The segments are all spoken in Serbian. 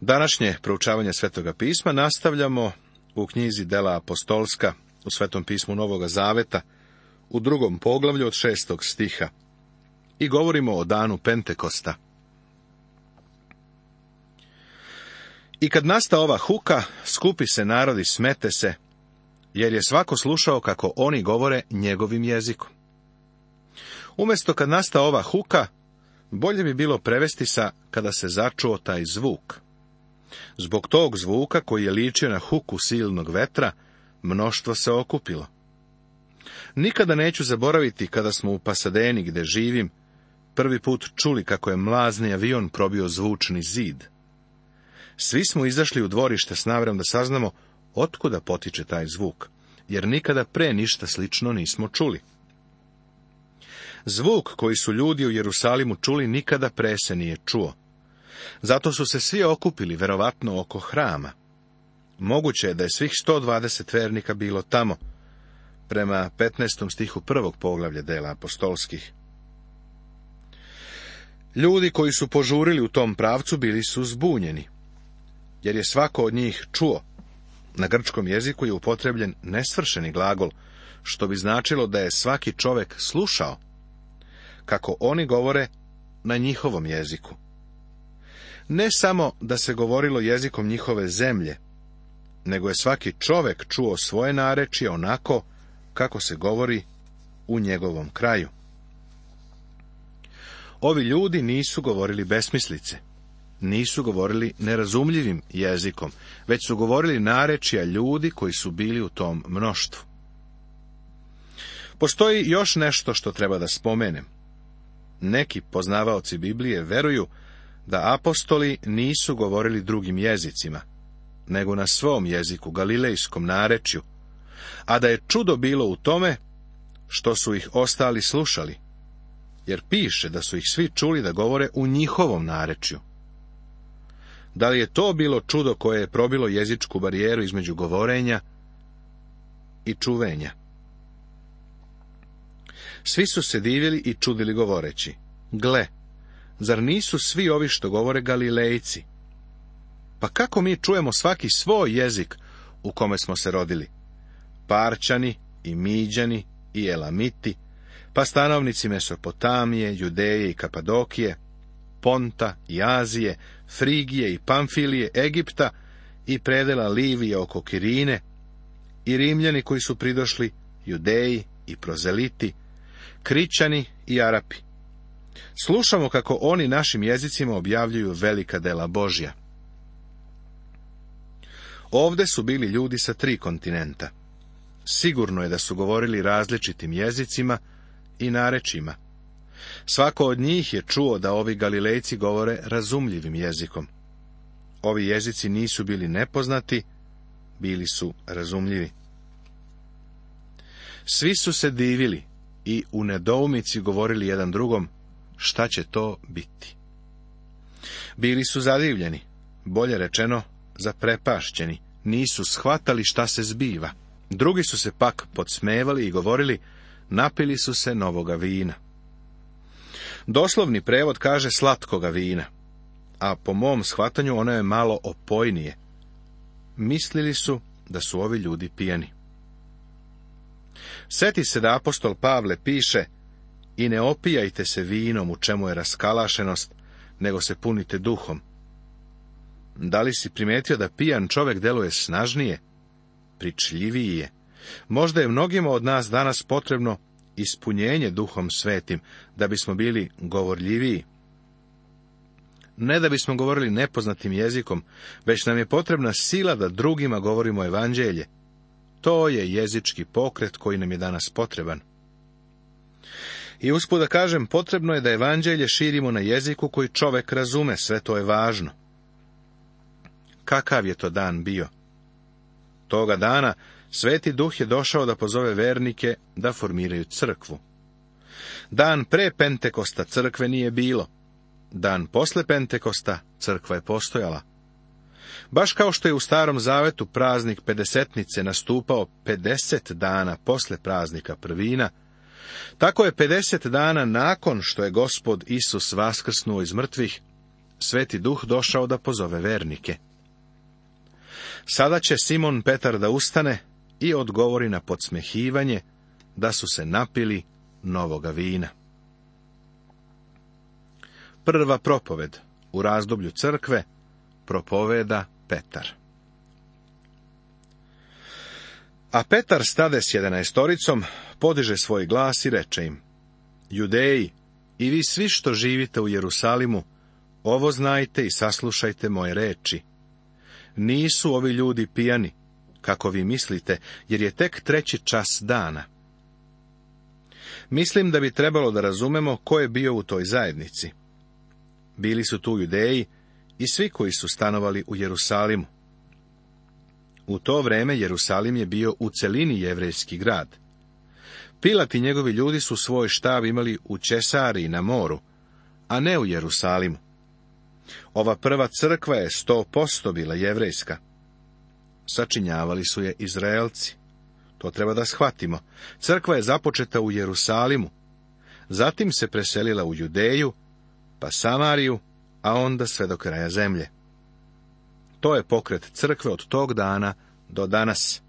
Današnje proučavanje Svetoga pisma nastavljamo u knjizi Dela Apostolska u Svetom pismu Novoga Zaveta u drugom poglavlju od šestog stiha i govorimo o danu Pentekosta. I kad nasta ova huka, skupi se narodi, smete se, jer je svako slušao kako oni govore njegovim jezikom. Umesto kad nasta ova huka, bolje bi bilo prevesti sa kada se začuo taj zvuk – Zbog tog zvuka koji je ličio na huku silnog vetra, mnoštvo se okupilo. Nikada neću zaboraviti kada smo u Pasadeni gde živim, prvi put čuli kako je mlazni avion probio zvučni zid. Svi smo izašli u dvorište s navrem da saznamo otkuda potiče taj zvuk, jer nikada pre ništa slično nismo čuli. Zvuk koji su ljudi u Jerusalimu čuli nikada pre se nije čuo. Zato su se svi okupili, verovatno oko hrama. Moguće je da je svih 120 vernika bilo tamo, prema 15. stihu prvog poglavlja dela apostolskih. Ljudi koji su požurili u tom pravcu bili su zbunjeni, jer je svako od njih čuo. Na grčkom jeziku je upotrebljen nesvršeni glagol, što bi značilo da je svaki čovek slušao, kako oni govore na njihovom jeziku. Ne samo da se govorilo jezikom njihove zemlje, nego je svaki čovek čuo svoje narečje onako kako se govori u njegovom kraju. Ovi ljudi nisu govorili besmislice, nisu govorili nerazumljivim jezikom, već su govorili narečija ljudi koji su bili u tom mnoštvu. Postoji još nešto što treba da spomenem. Neki poznavaoci Biblije veruju da apostoli nisu govorili drugim jezicima, nego na svom jeziku galilejskom narečju, a da je čudo bilo u tome što su ih ostali slušali, jer piše da su ih svi čuli da govore u njihovom narečju. Da li je to bilo čudo koje je probilo jezičku barijeru između govorenja i čuvenja? Svi su se divili i čudili govoreći, gle, zar nisu svi ovi što govore Galilejci? Pa kako mi čujemo svaki svoj jezik u kome smo se rodili? Parčani i Miđani i Elamiti, pa stanovnici Mesopotamije, Judeje i Kapadokije, Ponta i Azije, Frigije i Pamfilije, Egipta i predela Livije oko Kirine i Rimljani koji su pridošli, Judeji i Prozeliti, Kričani i Arapi Slušamo kako oni našim jezicima objavljuju velika dela Božja. Ovde su bili ljudi sa tri kontinenta. Sigurno je da su govorili različitim jezicima i narečima. Svako od njih je čuo da ovi Galilejci govore razumljivim jezikom. Ovi jezici nisu bili nepoznati, bili su razumljivi. Svi su se divili i u nedoumici govorili jedan drugom, šta će to biti. Bili su zadivljeni, bolje rečeno, zaprepašćeni, nisu shvatali šta se zbiva. Drugi su se pak podsmevali i govorili, napili su se novoga vina. Doslovni prevod kaže slatkoga vina, a po mom shvatanju ono je malo opojnije. Mislili su da su ovi ljudi pijeni. Sjeti se da apostol Pavle piše, i ne opijajte se vinom u čemu je raskalašenost, nego se punite duhom. Da li si primetio da pijan čovek deluje snažnije, pričljiviji je? Možda je mnogima od nas danas potrebno ispunjenje duhom svetim, da bismo bili govorljiviji. Ne da bismo govorili nepoznatim jezikom, već nam je potrebna sila da drugima govorimo evanđelje. To je jezički pokret koji nam je danas potreban. I usput da kažem, potrebno je da evanđelje širimo na jeziku koji čovek razume, sve to je važno. Kakav je to dan bio? Toga dana Sveti Duh je došao da pozove vernike da formiraju crkvu. Dan pre Pentekosta crkve nije bilo. Dan posle Pentekosta crkva je postojala. Baš kao što je u Starom Zavetu praznik pedesetnice nastupao 50 dana posle praznika prvina, tako je 50 dana nakon što je gospod Isus vaskrsnuo iz mrtvih, sveti duh došao da pozove vernike. Sada će Simon Petar da ustane i odgovori na podsmehivanje da su se napili novoga vina. Prva propoved u razdoblju crkve propoveda Petar. A Petar stade s jedanaestoricom, podiže svoj glas i reče im, Judeji, i vi svi što živite u Jerusalimu, ovo znajte i saslušajte moje reči. Nisu ovi ljudi pijani, kako vi mislite, jer je tek treći čas dana. Mislim da bi trebalo da razumemo ko je bio u toj zajednici. Bili su tu judeji i svi koji su stanovali u Jerusalimu. U to vreme Jerusalim je bio u celini jevrejski grad. Pilat i njegovi ljudi su svoj štab imali u Česariji na moru, a ne u Jerusalimu. Ova prva crkva je sto posto bila jevrejska. Sačinjavali su je Izraelci. To treba da shvatimo. Crkva je započeta u Jerusalimu, zatim se preselila u Judeju, pa Samariju, a onda sve do kraja zemlje. To je pokret crkve od tog dana do danas.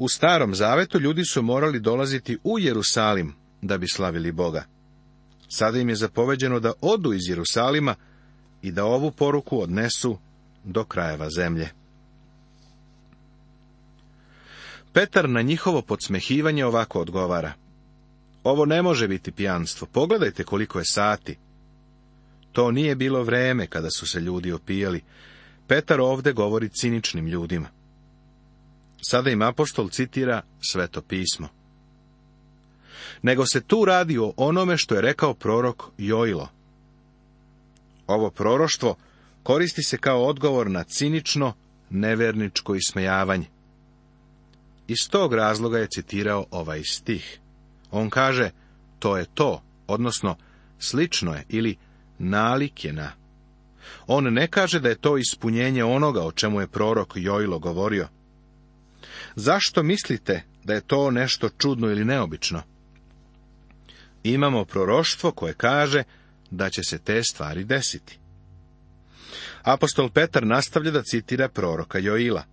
U starom zavetu ljudi su morali dolaziti u Jerusalim da bi slavili Boga. Sada im je zapoveđeno da odu iz Jerusalima i da ovu poruku odnesu do krajeva zemlje. Petar na njihovo podsmehivanje ovako odgovara. Ovo ne može biti pijanstvo. Pogledajte koliko je sati. To nije bilo vreme kada su se ljudi opijali. Petar ovdje govori ciničnim ljudima. Sada im apostol citira sveto pismo. Nego se tu radi o onome što je rekao prorok Joilo. Ovo proroštvo koristi se kao odgovor na cinično, neverničko ismejavanje. Iz tog razloga je citirao ovaj stih. On kaže, to je to, odnosno, slično je ili nalik je na. On ne kaže da je to ispunjenje onoga o čemu je prorok Joilo govorio. Zašto mislite da je to nešto čudno ili neobično? Imamo proroštvo koje kaže da će se te stvari desiti. Apostol Petar nastavlja da citira proroka Joila.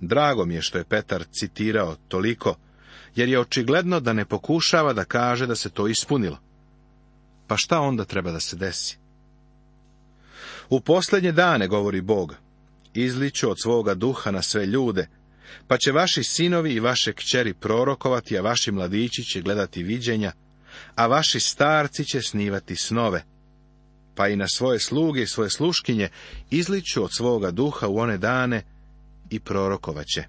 Drago mi je što je Petar citirao toliko, jer je očigledno da ne pokušava da kaže da se to ispunilo. Pa šta onda treba da se desi? U posljednje dane, govori Bog, izliću od svoga duha na sve ljude, pa će vaši sinovi i vaše kćeri prorokovati, a vaši mladići će gledati viđenja, a vaši starci će snivati snove. Pa i na svoje sluge i svoje sluškinje izliću od svoga duha u one dane i prorokovaće.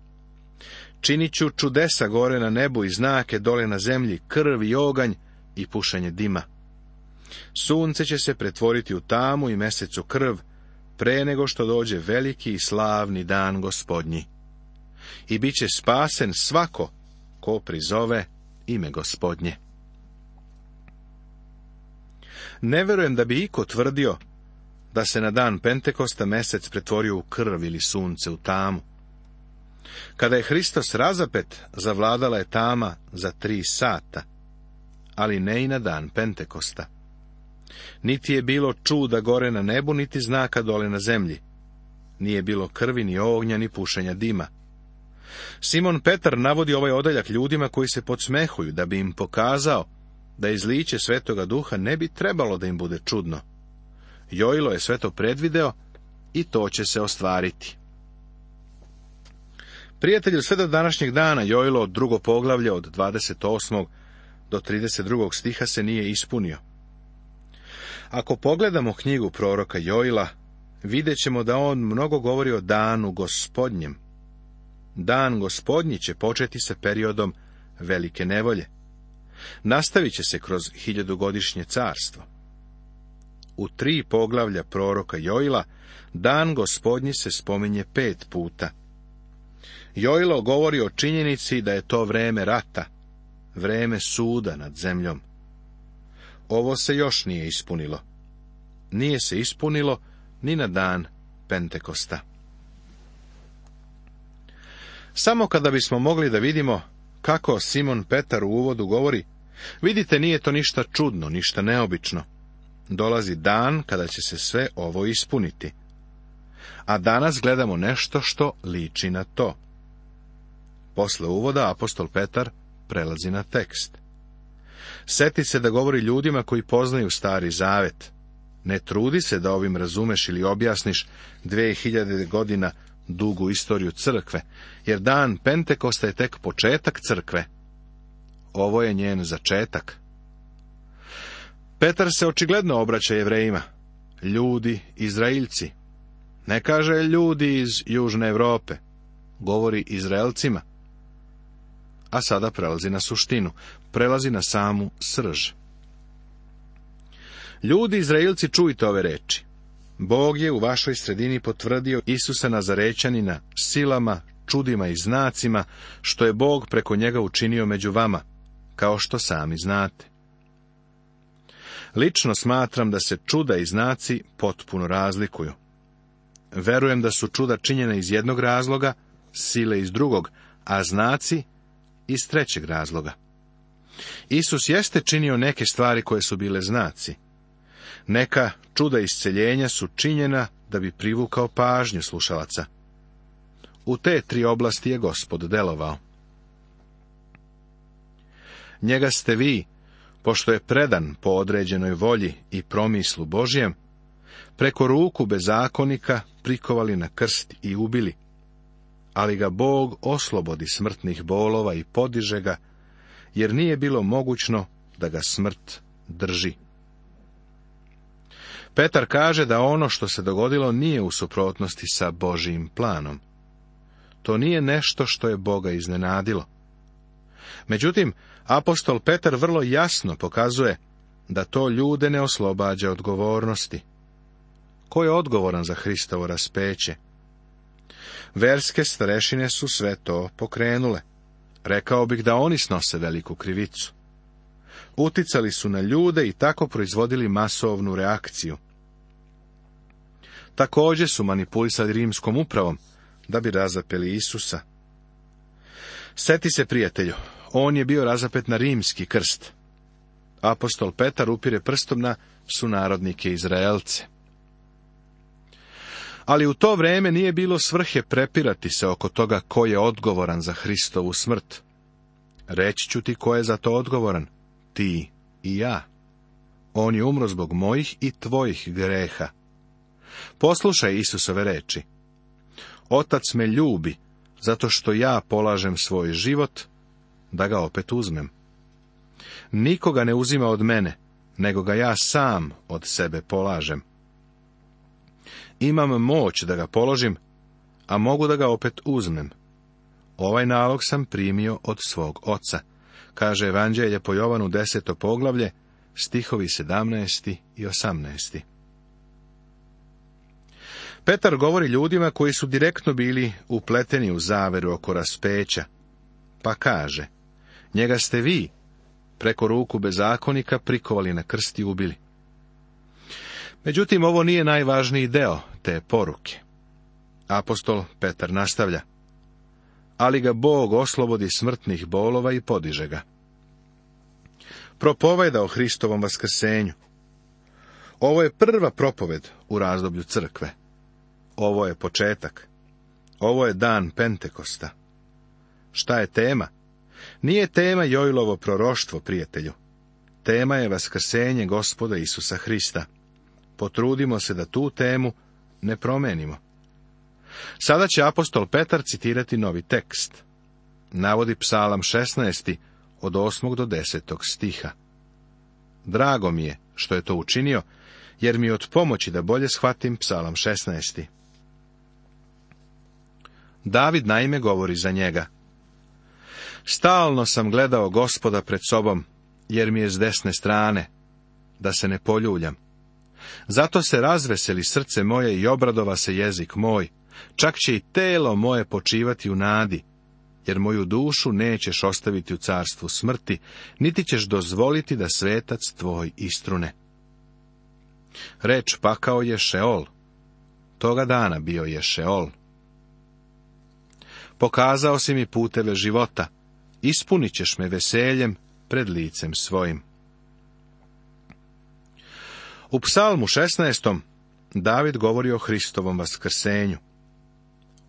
Činit ću čudesa gore na nebu i znake dole na zemlji, krv i oganj i pušanje dima. Sunce će se pretvoriti u tamu i mesecu krv, pre nego što dođe veliki i slavni dan gospodnji i bit će spasen svako ko prizove ime gospodnje. Ne verujem da bi iko tvrdio da se na dan Pentekosta mesec pretvorio u krv ili sunce u tamu. Kada je Hristos razapet, zavladala je tama za tri sata, ali ne i na dan Pentekosta. Niti je bilo čuda gore na nebu, niti znaka dole na zemlji. Nije bilo krvi, ni ognja, ni pušenja dima. Simon Petar navodi ovaj odaljak ljudima koji se podsmehuju da bi im pokazao da izliće svetoga duha ne bi trebalo da im bude čudno. Jojlo je sve to predvideo i to će se ostvariti. Prijatelju, sve do današnjeg dana Jojlo drugo poglavlje od 28. do 32. stiha se nije ispunio. Ako pogledamo knjigu proroka Jojla, vidjet ćemo da on mnogo govori o danu gospodnjem, Dan gospodnji će početi sa periodom velike nevolje. Nastavit će se kroz hiljadugodišnje carstvo. U tri poglavlja proroka joila dan gospodnji se spominje pet puta. Jojlo govori o činjenici da je to vreme rata, vreme suda nad zemljom. Ovo se još nije ispunilo. Nije se ispunilo ni na dan Pentekosta. Samo kada bismo mogli da vidimo kako Simon Petar u uvodu govori, vidite nije to ništa čudno, ništa neobično. Dolazi dan kada će se sve ovo ispuniti. A danas gledamo nešto što liči na to. Posle uvoda apostol Petar prelazi na tekst. Seti se da govori ljudima koji poznaju stari zavet. Ne trudi se da ovim razumeš ili objasniš 2000 godina dugu istoriju crkve, jer dan Pentekosta je tek početak crkve. Ovo je njen začetak. Petar se očigledno obraća jevrejima, ljudi, Izraeljci. Ne kaže ljudi iz Južne Europe, govori Izraelcima. A sada prelazi na suštinu, prelazi na samu srž. Ljudi Izraelci čujte ove reči. Bog je u vašoj sredini potvrdio Isusa Nazarećanina silama, čudima i znacima, što je Bog preko njega učinio među vama, kao što sami znate. Lično smatram da se čuda i znaci potpuno razlikuju. Verujem da su čuda činjena iz jednog razloga, sile iz drugog, a znaci iz trećeg razloga. Isus jeste činio neke stvari koje su bile znaci, neka čuda isceljenja su činjena da bi privukao pažnju slušalaca. U te tri oblasti je gospod delovao. Njega ste vi, pošto je predan po određenoj volji i promislu Božjem, preko ruku bezakonika prikovali na krst i ubili, ali ga Bog oslobodi smrtnih bolova i podiže ga, jer nije bilo mogućno da ga smrt drži. Petar kaže da ono što se dogodilo nije u suprotnosti sa Božijim planom. To nije nešto što je Boga iznenadilo. Međutim, apostol Petar vrlo jasno pokazuje da to ljude ne oslobađa odgovornosti. Ko je odgovoran za Hristovo raspeće? Verske strešine su sve to pokrenule. Rekao bih da oni snose veliku krivicu uticali su na ljude i tako proizvodili masovnu reakciju. Također su manipulisali rimskom upravom da bi razapeli Isusa. Seti se, prijatelju, on je bio razapet na rimski krst. Apostol Petar upire prstom na sunarodnike Izraelce. Ali u to vrijeme nije bilo svrhe prepirati se oko toga ko je odgovoran za Hristovu smrt. Reći ću ti ko je za to odgovoran ti i ja. On je umro zbog mojih i tvojih greha. Poslušaj Isusove reči. Otac me ljubi, zato što ja polažem svoj život, da ga opet uzmem. Nikoga ne uzima od mene, nego ga ja sam od sebe polažem. Imam moć da ga položim, a mogu da ga opet uzmem. Ovaj nalog sam primio od svog oca kaže Evanđelje po Jovanu deseto poglavlje, stihovi 17. i 18. Petar govori ljudima koji su direktno bili upleteni u zaveru oko raspeća, pa kaže, njega ste vi, preko ruku bezakonika, prikovali na krsti i ubili. Međutim, ovo nije najvažniji deo te poruke. Apostol Petar nastavlja ali ga Bog oslobodi smrtnih bolova i podiže ga. Propoveda o Hristovom vaskrsenju. Ovo je prva propoved u razdoblju crkve. Ovo je početak. Ovo je dan Pentekosta. Šta je tema? Nije tema Jojlovo proroštvo, prijatelju. Tema je vaskrsenje gospoda Isusa Hrista. Potrudimo se da tu temu ne promenimo. Sada će apostol Petar citirati novi tekst. Navodi psalam 16. od 8. do 10. stiha. Drago mi je što je to učinio, jer mi je od pomoći da bolje shvatim psalam 16. David naime govori za njega. Stalno sam gledao gospoda pred sobom, jer mi je s desne strane, da se ne poljuljam. Zato se razveseli srce moje i obradova se jezik moj. Čak će i telo moje počivati u nadi, jer moju dušu nećeš ostaviti u carstvu smrti, niti ćeš dozvoliti da svetac tvoj istrune. Reč pakao je Šeol. Toga dana bio je Šeol. Pokazao si mi puteve života, ispunit ćeš me veseljem pred licem svojim. U psalmu 16. David govori o Hristovom vaskrsenju.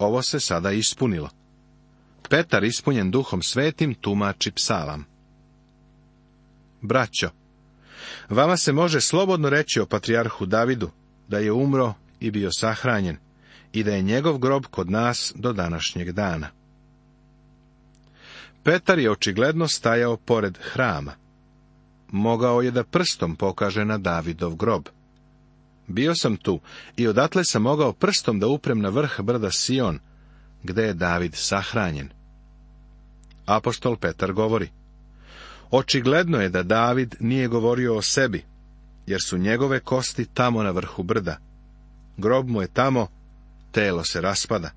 Ovo se sada ispunilo. Petar ispunjen duhom svetim tumači psalam. Braćo, vama se može slobodno reći o patrijarhu Davidu da je umro i bio sahranjen i da je njegov grob kod nas do današnjeg dana. Petar je očigledno stajao pored hrama. Mogao je da prstom pokaže na Davidov grob. Bio sam tu i odatle sam mogao prstom da uprem na vrh brda Sion, gde je David sahranjen. Apostol Petar govori. Očigledno je da David nije govorio o sebi, jer su njegove kosti tamo na vrhu brda. Grob mu je tamo, telo se raspada.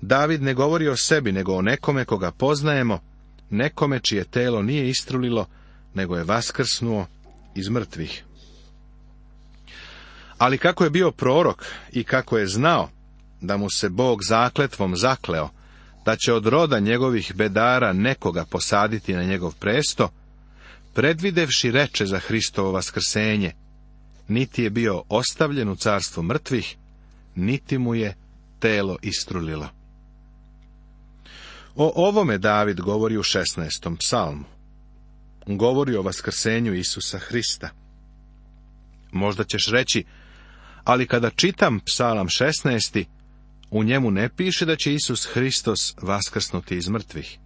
David ne govori o sebi, nego o nekome koga poznajemo, nekome čije telo nije istrulilo, nego je vaskrsnuo iz mrtvih. Ali kako je bio prorok i kako je znao da mu se Bog zakletvom zakleo, da će od roda njegovih bedara nekoga posaditi na njegov presto, predvidevši reče za Hristovo vaskrsenje, niti je bio ostavljen u carstvu mrtvih, niti mu je telo istrulilo. O ovome David govori u 16. psalmu. Govori o vaskrsenju Isusa Hrista. Možda ćeš reći, ali kada čitam psalam 16. U njemu ne piše da će Isus Hristos vaskrsnuti iz mrtvih.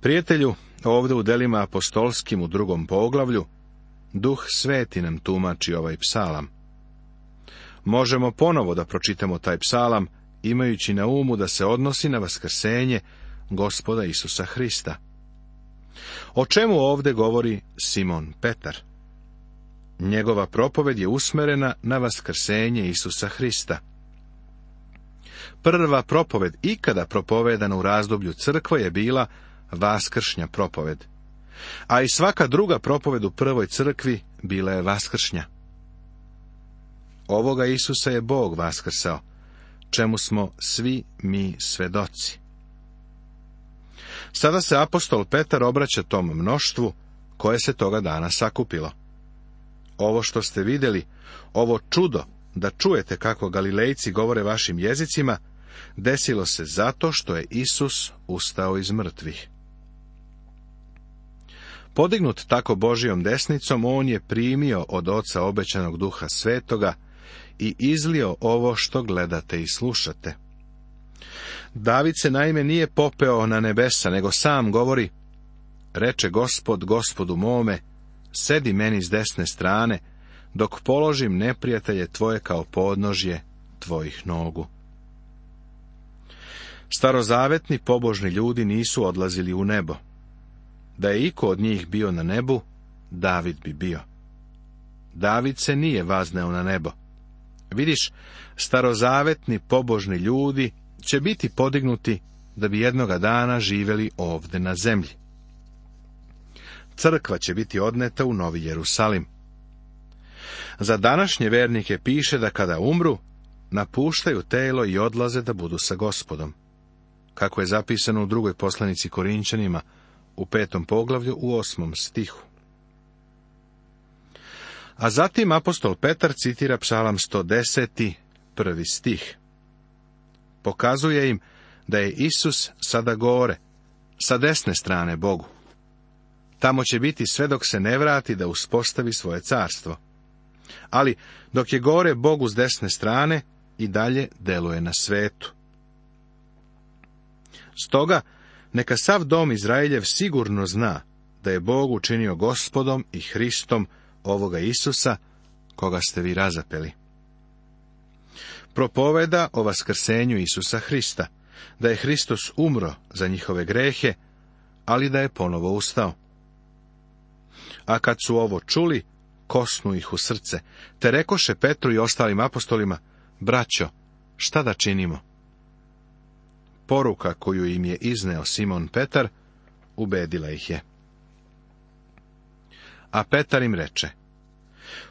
Prijatelju, ovdje u delima apostolskim u drugom poglavlju, duh sveti nam tumači ovaj psalam. Možemo ponovo da pročitamo taj psalam, imajući na umu da se odnosi na vaskrsenje gospoda Isusa Hrista. O čemu ovdje govori Simon Petar? Njegova propoved je usmerena na vaskrsenje Isusa Hrista. Prva propoved ikada propovedana u razdoblju crkve je bila vaskršnja propoved. A i svaka druga propoved u prvoj crkvi bila je vaskršnja. Ovoga Isusa je Bog vaskrsao, čemu smo svi mi svedoci. Sada se apostol Petar obraća tom mnoštvu koje se toga dana sakupilo. Ovo što ste vidjeli, ovo čudo, da čujete kako Galilejci govore vašim jezicima, desilo se zato što je Isus ustao iz mrtvih. Podignut tako Božijom desnicom, on je primio od Oca obećanog duha svetoga i izlio ovo što gledate i slušate. David se naime nije popeo na nebesa, nego sam govori, reče gospod gospodu mome, Sedi meni s desne strane, dok položim neprijatelje tvoje kao podnožje tvojih nogu. Starozavetni pobožni ljudi nisu odlazili u nebo. Da je iko od njih bio na nebu, David bi bio. David se nije vazneo na nebo. Vidiš, starozavetni pobožni ljudi će biti podignuti da bi jednoga dana živeli ovde na zemlji crkva će biti odneta u Novi Jerusalim. Za današnje vernike piše da kada umru, napuštaju telo i odlaze da budu sa gospodom. Kako je zapisano u drugoj poslanici Korinčanima, u petom poglavlju, u osmom stihu. A zatim apostol Petar citira psalam 110. prvi stih. Pokazuje im da je Isus sada gore, sa desne strane Bogu. Tamo će biti sve dok se ne vrati da uspostavi svoje carstvo. Ali dok je gore Bogu s desne strane i dalje deluje na svetu. Stoga, neka sav dom Izraeljev sigurno zna da je Bog učinio gospodom i Hristom ovoga Isusa, koga ste vi razapeli. Propoveda o vaskrsenju Isusa Hrista, da je Hristos umro za njihove grehe, ali da je ponovo ustao. A kad su ovo čuli, kosnu ih u srce, te rekoše Petru i ostalim apostolima, braćo, šta da činimo? Poruka koju im je izneo Simon Petar, ubedila ih je. A Petar im reče,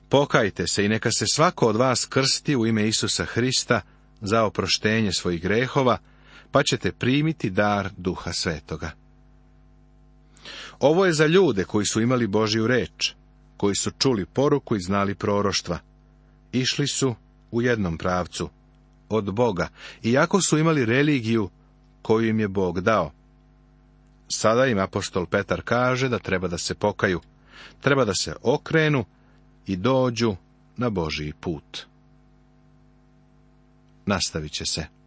pokajte se i neka se svako od vas krsti u ime Isusa Hrista za oproštenje svojih grehova, pa ćete primiti dar duha svetoga. Ovo je za ljude koji su imali Božiju reč, koji su čuli poruku i znali proroštva. Išli su u jednom pravcu, od Boga, iako su imali religiju koju im je Bog dao. Sada im apostol Petar kaže da treba da se pokaju, treba da se okrenu i dođu na Božiji put. Nastavit će se.